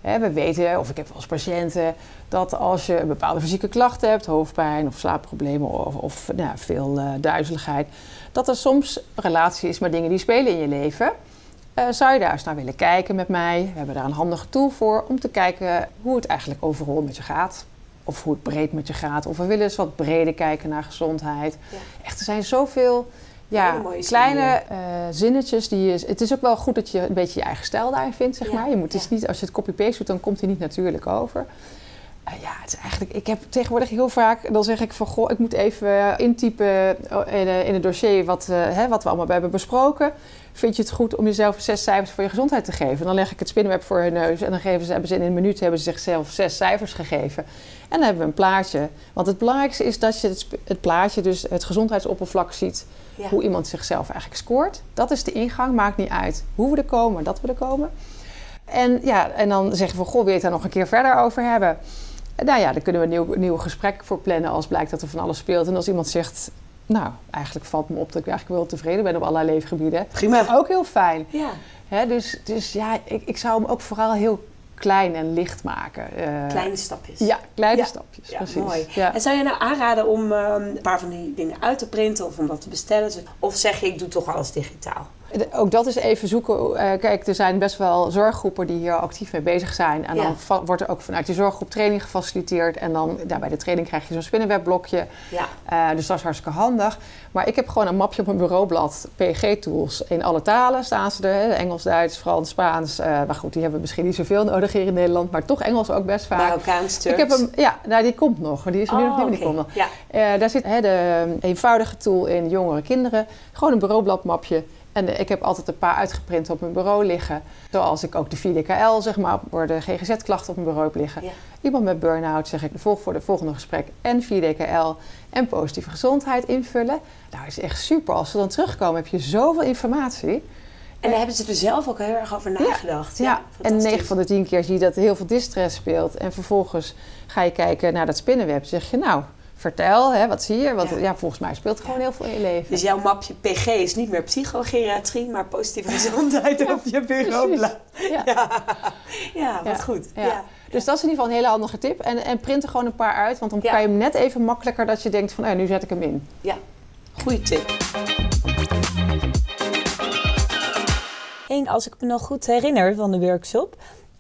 hè, we weten, of ik heb wel eens patiënten... dat als je een bepaalde fysieke klachten hebt... hoofdpijn of slaapproblemen of, of nou, veel uh, duizeligheid... dat er soms relatie is met dingen die spelen in je leven... Uh, zou je daar eens naar willen kijken met mij? We hebben daar een handige tool voor om te kijken hoe het eigenlijk overal met je gaat. Of hoe het breed met je gaat. Of we willen eens wat breder kijken naar gezondheid. Ja. Echt, er zijn zoveel ja, kleine uh, zinnetjes. Die je, het is ook wel goed dat je een beetje je eigen stijl daarin vindt, zeg maar. Je moet, het niet, als je het copy-paste doet, dan komt hij niet natuurlijk over. Uh, ja, het is eigenlijk, ik heb tegenwoordig heel vaak, dan zeg ik van goh, ik moet even intypen in, in het dossier wat, hè, wat we allemaal hebben besproken vind je het goed om jezelf zes cijfers voor je gezondheid te geven? Dan leg ik het spinnenweb voor hun neus en dan geven ze, hebben ze in een minuut hebben ze zichzelf zes cijfers gegeven. En dan hebben we een plaatje. Want het belangrijkste is dat je het, het plaatje, dus het gezondheidsoppervlak ziet, hoe iemand zichzelf eigenlijk scoort. Dat is de ingang, maakt niet uit hoe we er komen, dat we er komen. En, ja, en dan zeggen we, goh, wil je het daar nog een keer verder over hebben? Nou ja, dan kunnen we een nieuw, nieuw gesprek voor plannen als blijkt dat er van alles speelt. En als iemand zegt, nou, eigenlijk valt me op dat ik eigenlijk wel tevreden ben op allerlei leefgebieden. Prima. Ook heel fijn. Ja. Hè, dus, dus ja, ik, ik zou hem ook vooral heel klein en licht maken. Uh, kleine stapjes. Ja, kleine stapjes. Ja, precies. Mooi. Ja. En zou je nou aanraden om um, een paar van die dingen uit te printen of om dat te bestellen? Of zeg je, ik doe toch alles digitaal? Ook dat is even zoeken. Uh, kijk, er zijn best wel zorggroepen die hier actief mee bezig zijn. En dan wordt er ook vanuit die zorggroep training gefaciliteerd. En dan ja, bij de training krijg je zo'n spinnenwebblokje. Ja. Uh, dus dat is hartstikke handig. Maar ik heb gewoon een mapje op mijn bureaublad. PG-tools in alle talen staan ze er. Engels, Duits, Frans, Spaans. Uh, maar goed, die hebben misschien niet zoveel nodig hier in Nederland. Maar toch Engels ook best vaak. Marokkaans, Turks. Ik heb hem, ja, nou, die komt nog. Die is er nu nog niet, oh, die komt nog. Ja. daar zit hè, de eenvoudige tool in jongere kinderen. Gewoon een bureaubladmapje. En ik heb altijd een paar uitgeprint op mijn bureau liggen. Zoals ik ook de 4DKL, zeg maar, voor de GGZ-klachten op mijn bureau heb liggen. Iemand met burn-out zeg ik volg voor de volgende gesprek en 4DKL en positieve gezondheid invullen. Nou, is echt super. Als ze dan terugkomen, heb je zoveel informatie. En daar hebben ze er zelf ook heel erg over nagedacht. Ja, ja. en 9 van de 10 keer zie je dat er heel veel distress speelt. En vervolgens ga je kijken naar dat spinnenweb. zeg je, nou, vertel, hè, wat zie je? Want ja. volgens mij speelt het gewoon heel veel in je leven. Dus jouw mapje PG is niet meer psychogeriatrie, maar positieve gezondheid op je bureau. Ja. Ja. ja, wat goed. Ja. Dus dat is in ieder geval een hele handige tip. En, en print er gewoon een paar uit, want dan kan je hem net even makkelijker dat je denkt van, nou nu zet ik hem in. Ja, goede tip. En als ik me nog goed herinner van de workshop,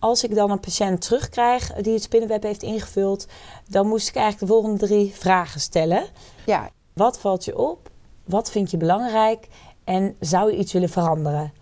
als ik dan een patiënt terugkrijg die het spinnenweb heeft ingevuld, dan moest ik eigenlijk de volgende drie vragen stellen. Ja. Wat valt je op? Wat vind je belangrijk? En zou je iets willen veranderen?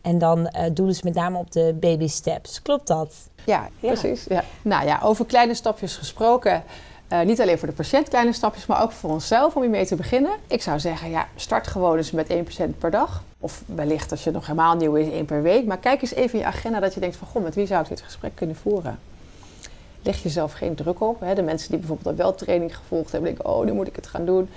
En dan uh, doelen ze met name op de baby steps. Klopt dat? Ja, precies. Ja. Nou ja, over kleine stapjes gesproken. Uh, niet alleen voor de patiënt kleine stapjes, maar ook voor onszelf om hiermee te beginnen. Ik zou zeggen, ja, start gewoon eens met één patiënt per dag. Of wellicht als je nog helemaal nieuw is, één per week. Maar kijk eens even in je agenda dat je denkt van, goh, met wie zou ik dit gesprek kunnen voeren? Leg jezelf geen druk op. Hè? De mensen die bijvoorbeeld al wel training gevolgd hebben, denken, oh, nu moet ik het gaan doen.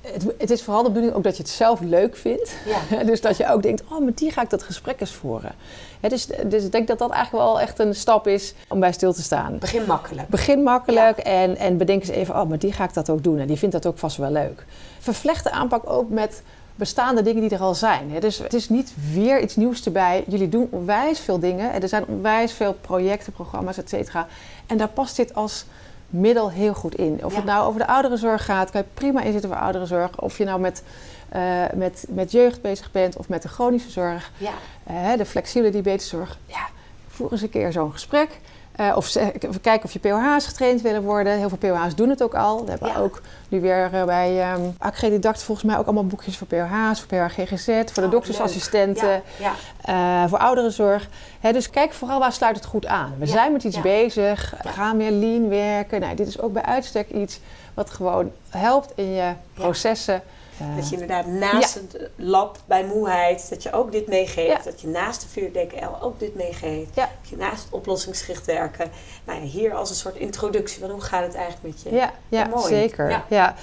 Het, het, is vooral de bedoeling ook dat je het zelf leuk vindt. Ja. dus dat je ook denkt, oh, met die ga ik dat gesprek eens voeren. dus, dus ik denk dat dat eigenlijk wel echt een stap is om bij stil te staan. Begin makkelijk. Begin makkelijk en, en bedenk eens even, oh, met die ga ik dat ook doen. En die vindt dat ook vast wel leuk. Vervlecht de aanpak ook met bestaande dingen die er al zijn. Dus het is niet weer iets nieuws erbij. Jullie doen onwijs veel dingen. Er zijn onwijs veel projecten, programma's, et cetera. En daar past dit als middel heel goed in. Of het nou over de ouderenzorg gaat, kan je prima inzetten voor ouderenzorg. Of je nou met, uh, met, met jeugd bezig bent of met de chronische zorg, ja. Uh, de flexibele diabeteszorg. Ja, voer eens een keer zo'n gesprek. Uh, of kijken of je POH's getraind willen worden. Heel veel POH's doen het ook al. We hebben ook nu weer uh, bij um, Accredidact volgens mij ook allemaal boekjes voor POH's, voor POH-GGZ, voor de oh, doktersassistenten, ja, ja. Uh, voor ouderenzorg. Hè, dus kijk vooral waar sluit het goed aan. We zijn met iets bezig, we gaan meer lean werken. Nou, dit is ook bij uitstek iets wat gewoon helpt in je processen. Dat je inderdaad naast het lab bij moeheid, dat je ook dit meegeeft. Dat je naast de 4 DKL ook dit meegeeft. Dat je naast het oplossingsgericht werken. Nou ja, hier als een soort introductie van hoe gaat het eigenlijk met je. Ja, ja, mooi. zeker. Ja.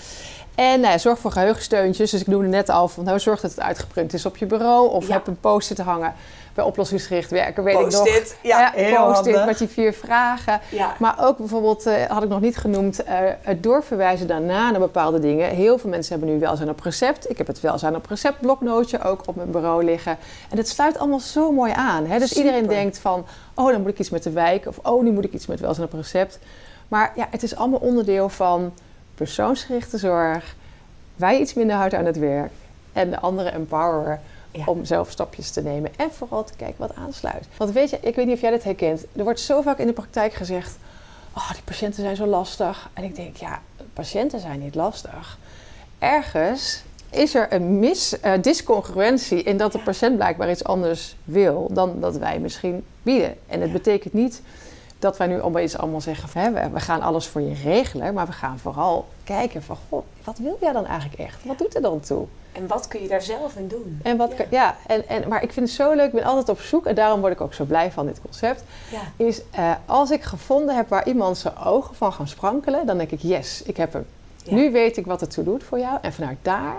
En nou zorg voor geheugensteuntjes. Dus ik noemde net al van nou, zorg dat het uitgeprint is op je bureau. Of heb een post te hangen bij oplossingsgericht werken, weet post ik nog. Ja, ja post-it met die vier vragen. Ja. Maar ook bijvoorbeeld, uh, had ik nog niet genoemd, uh, het doorverwijzen daarna naar bepaalde dingen. Heel veel mensen hebben nu welzijn op recept. Ik heb het welzijn op recept bloknootje ook op mijn bureau liggen. En het sluit allemaal zo mooi aan. Hè? Dus iedereen denkt van, oh dan moet ik iets met de wijk. Of oh nu moet ik iets met welzijn op recept. Maar ja, het is allemaal onderdeel van persoonsgerichte zorg. Wij iets minder hard aan het werk. En de anderen empoweren om zelf stapjes te nemen. En vooral te kijken wat aansluit. Want weet je, ik weet niet of jij dit herkent. Er wordt zo vaak in de praktijk gezegd... Oh, die patiënten zijn zo lastig. En ik denk, ja, patiënten zijn niet lastig. Ergens is er een mis, uh, discongruentie in dat de patiënt blijkbaar iets anders wil dan dat wij misschien bieden. En het betekent niet dat wij nu opeens allemaal zeggen van, hè, we gaan alles voor je regelen, maar we gaan vooral kijken van, god, wat wil jij dan eigenlijk echt? Wat doet er dan toe? En wat kun je daar zelf in doen? En wat, ja, ja en, en, maar ik vind het zo leuk, ik ben altijd op zoek en daarom word ik ook zo blij van dit concept. Ja. Is uh, als ik gevonden heb waar iemand zijn ogen van gaan sprankelen, dan denk ik, yes, ik heb hem. Nu weet ik wat het toe doet voor jou. En vanuit daar,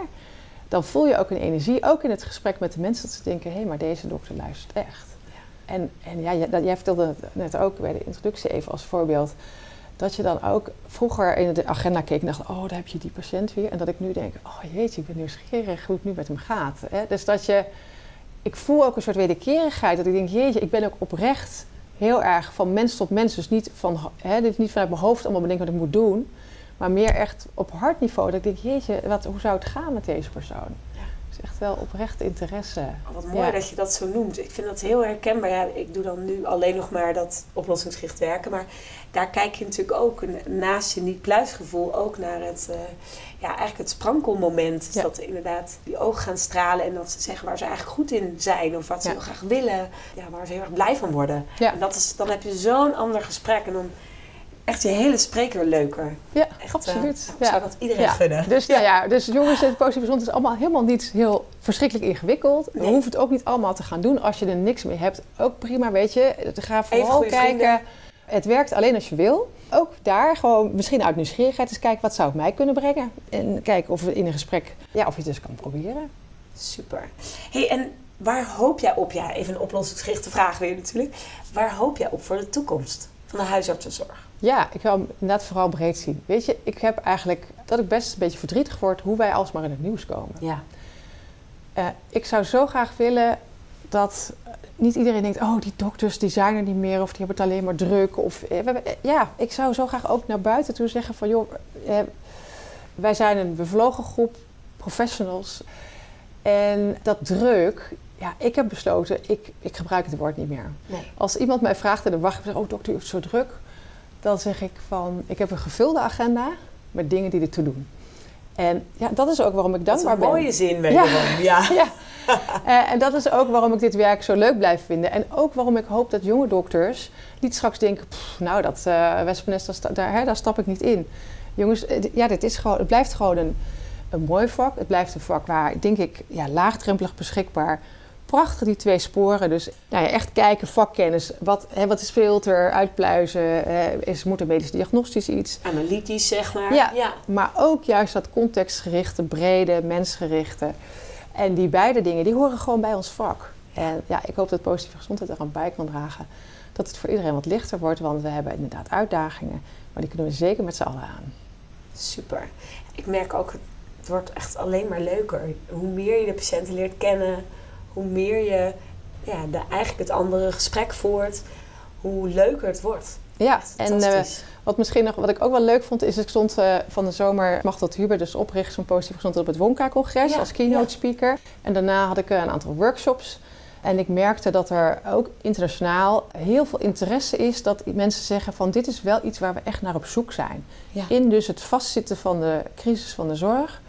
dan voel je ook een energie, ook in het gesprek met de mensen, dat ze denken, hé, hey, maar deze dokter luistert echt. En, en ja, jij, jij vertelde het net ook bij de introductie even als voorbeeld. Dat je dan ook vroeger in de agenda keek en dacht, oh, daar heb je die patiënt weer. En dat ik nu denk, oh jeetje, ik ben nieuwsgierig hoe het nu met hem gaat. Hè? Dus dat je, ik voel ook een soort wederkerigheid. Dat ik denk, jeetje, ik ben ook oprecht heel erg van mens tot mens. Dus niet, van, hè, dit niet vanuit mijn hoofd allemaal bedenken wat ik moet doen. Maar meer echt op hartniveau. Dat ik denk, jeetje, wat, hoe zou het gaan met deze persoon? Echt wel oprecht interesse. Oh, wat mooi dat je dat zo noemt. Ik vind dat heel herkenbaar. Ja, ik doe dan nu alleen nog maar dat oplossingsgericht werken. Maar daar kijk je natuurlijk ook naast je niet-pluisgevoel ook naar het, uh, ja, eigenlijk het sprankelmoment. Dus dat inderdaad die ogen gaan stralen en dat ze zeggen waar ze eigenlijk goed in zijn. Of wat ze heel graag willen. Ja, waar ze heel erg blij van worden. En dat is, dan heb je zo'n ander gesprek. En dan echt je hele spreker leuker. Ja, echt, absoluut. Uh, zou dat iedereen ja. gunnen. Dus, ja. ja, dus jongens, het positieve gezond is allemaal helemaal niet heel verschrikkelijk ingewikkeld. Nee. We hoeven het ook niet allemaal te gaan doen als je er niks mee hebt. Ook prima, weet je. Ga vooral kijken. Vrienden. Het werkt alleen als je wil. Ook daar gewoon misschien uit nieuwsgierigheid eens kijken wat zou het mij kunnen brengen. En kijken of we in een gesprek, ja, of je het dus kan proberen. Super. hey, en waar hoop jij op? Ja, even een oplossingsgerichte vraag weer natuurlijk. Waar hoop jij op voor de toekomst van de huisartsenzorg? Ja, ik wil inderdaad vooral breed zien. Weet je, ik heb eigenlijk dat ik best een beetje verdrietig word hoe wij alsmaar in het nieuws komen. Ja. Uh, ik zou zo graag willen dat niet iedereen denkt: oh, die dokters die zijn er niet meer of die hebben het alleen maar druk. Of, eh, ja, ik zou zo graag ook naar buiten toe zeggen: van joh, eh, wij zijn een bevlogen groep professionals. En dat druk, ja, ik heb besloten, ik, ik gebruik het woord niet meer. Nee. Als iemand mij vraagt in de wacht, zeg, oh dokter, u heeft zo druk dan zeg ik van, ik heb een gevulde agenda met dingen die ertoe doen. En ja, dat is ook waarom ik Dat is dankbaar een ben. mooie zin, wederom. Ja. Ja. Eh, en dat is ook waarom ik dit werk zo leuk blijf vinden. En ook waarom ik hoop dat jonge dokters niet straks denken... "Pff, nou, dat uh, wespennest, daar, daar, daar stap ik niet in. Jongens, eh, ja, dit is gewoon, het blijft gewoon een, een mooi vak. Het blijft een vak waar, denk ik, ja, laagdrempelig beschikbaar... Prachtig die twee sporen. Dus nou ja, echt kijken, vakkennis. Wat, hè, wat is filter, uitpluizen? eh, is, moet er medisch diagnostisch iets? Analytisch, zeg maar. Ja. ja. Maar ook juist dat contextgerichte, brede, mensgerichte. En die beide dingen, die horen gewoon bij ons vak. En ja, ik hoop dat positieve gezondheid er aan bij kan dragen. Dat het voor iedereen wat lichter wordt, want we hebben inderdaad uitdagingen. Maar die kunnen we zeker met z'n allen aan. Super. Ik merk ook, het wordt echt alleen maar leuker. Hoe meer je de patiënten leert kennen, hoe meer je ja, de, eigenlijk het andere gesprek voert, hoe leuker het wordt. Ja, en eh, wat, misschien nog, wat ik ook wel leuk vond, is ik stond eh, van de zomer Machtel Huber, dus oprichter van Positieve Gezondheid op het Wonka-congres Ja, als keynote ja. speaker. En daarna had ik eh, een aantal workshops. En ik merkte dat er ook internationaal heel veel interesse is dat mensen zeggen van dit is wel iets waar we echt naar op zoek zijn. Ja. In dus het vastzitten van de crisis van de zorg.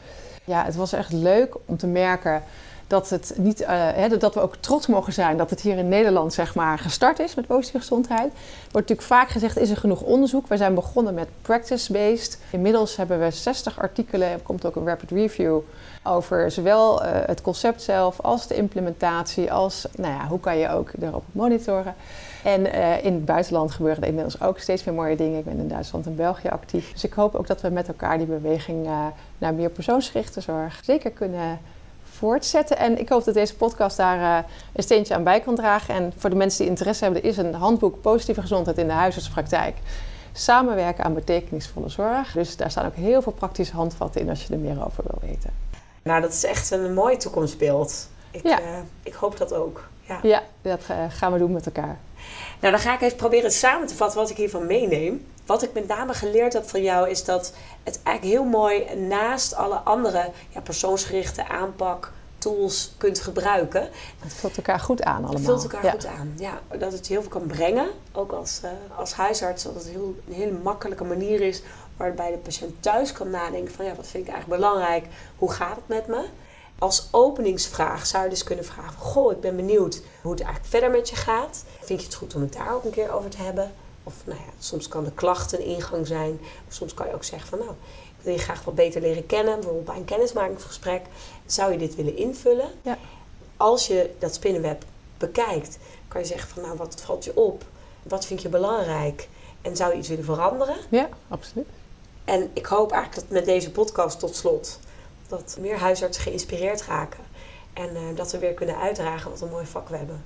Ja, het was echt leuk om te merken dat, het niet, eh, dat we ook trots mogen zijn dat het hier in Nederland zeg maar, gestart is met positieve gezondheid. Wordt natuurlijk vaak gezegd, is er genoeg onderzoek? We zijn begonnen met practice-based. Inmiddels hebben we 60 artikelen, er komt ook een rapid review over zowel eh, het concept zelf als de implementatie, als nou ja, hoe kan je ook erop monitoren. En eh, in het buitenland gebeuren er inmiddels ook steeds meer mooie dingen. Ik ben in Duitsland en België actief. Dus ik hoop ook dat we met elkaar die beweging naar meer persoonsgerichte zorg zeker kunnen voortzetten. En ik hoop dat deze podcast daar eh, een steentje aan bij kan dragen. En voor de mensen die interesse hebben, er is een handboek Positieve Gezondheid in de huisartspraktijk. Samenwerken aan betekenisvolle zorg. Dus daar staan ook heel veel praktische handvatten in als je er meer over wil weten. Nou, dat is echt een mooi toekomstbeeld. Ik, Ja. eh, ik hoop dat ook. Ja. Ja, dat eh, gaan we doen met elkaar. Nou, dan ga ik even proberen samen te vatten wat ik hiervan meeneem. Wat ik met name geleerd heb van jou is dat het eigenlijk heel mooi naast alle andere ja, persoonsgerichte aanpak tools kunt gebruiken. Het vult elkaar goed aan allemaal. Het vult elkaar Ja. goed aan. Ja, dat het heel veel kan brengen. Ook als, eh, als huisarts. Dat het heel, een hele makkelijke manier is waarbij de patiënt thuis kan nadenken van ja, wat vind ik eigenlijk belangrijk? Hoe gaat het met me? Als openingsvraag zou je dus kunnen vragen: Goh, ik ben benieuwd hoe het eigenlijk verder met je gaat. Vind je het goed om het daar ook een keer over te hebben? Of nou ja, soms kan de klacht een ingang zijn. Of soms kan je ook zeggen van nou, ik wil je graag wat beter leren kennen. Bijvoorbeeld bij een kennismakingsgesprek. Zou je dit willen invullen? Ja. Als je dat spinnenweb bekijkt, kan je zeggen van nou, wat valt je op? Wat vind je belangrijk? En zou je iets willen veranderen? Ja, absoluut. En ik hoop eigenlijk dat met deze podcast tot slot... dat meer huisartsen geïnspireerd raken. En eh, dat we weer kunnen uitdragen wat een mooi vak we hebben.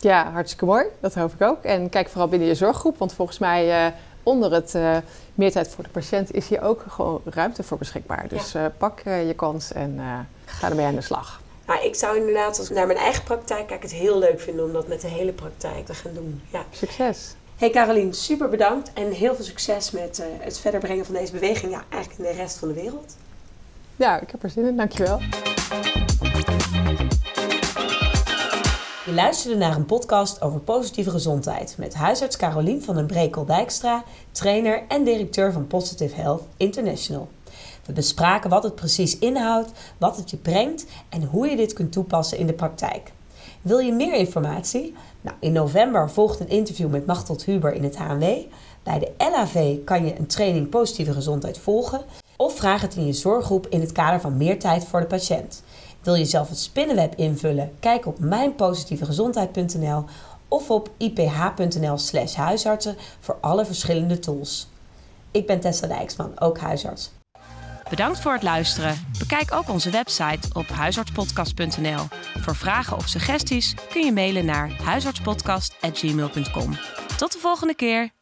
Ja, hartstikke mooi. Dat hoop ik ook. En kijk vooral binnen je zorggroep, want volgens mij eh, onder het eh meer tijd voor de patiënt is hier ook gewoon ruimte voor beschikbaar. Dus eh, pak je kans en ga ermee aan de slag. Ik zou inderdaad, als ik naar mijn eigen praktijk kijk, het heel leuk vinden om dat met de hele praktijk te gaan doen. Ja. Succes! Hey Carolien, super bedankt en heel veel succes met het verder brengen van deze beweging. Ja, eigenlijk in de rest van de wereld. Ja, ik heb er zin in. Dankjewel. Je luisterde naar een podcast over positieve gezondheid met huisarts Carolien van den Brekel-Dijkstra, trainer en directeur van Positive Health International. We bespraken wat het precies inhoudt, wat het je brengt en hoe je dit kunt toepassen in de praktijk. Wil je meer informatie? Nou, in november volgt een interview met Machteld Huber in het HNW. Bij de LAV kan je een training positieve gezondheid volgen of vraag het in je zorggroep in het kader van meer tijd voor de patiënt. Wil je zelf het spinnenweb invullen? Kijk op mijnpositievegezondheid.nl of op iph.nl slash huisartsen voor alle verschillende tools. Ik ben Tessa Dijksman, ook huisarts. Bedankt voor het luisteren. Bekijk ook onze website op huisartspodcast.nl. Voor vragen of suggesties kun je mailen naar huisartspodcast.gmail.com. Tot de volgende keer.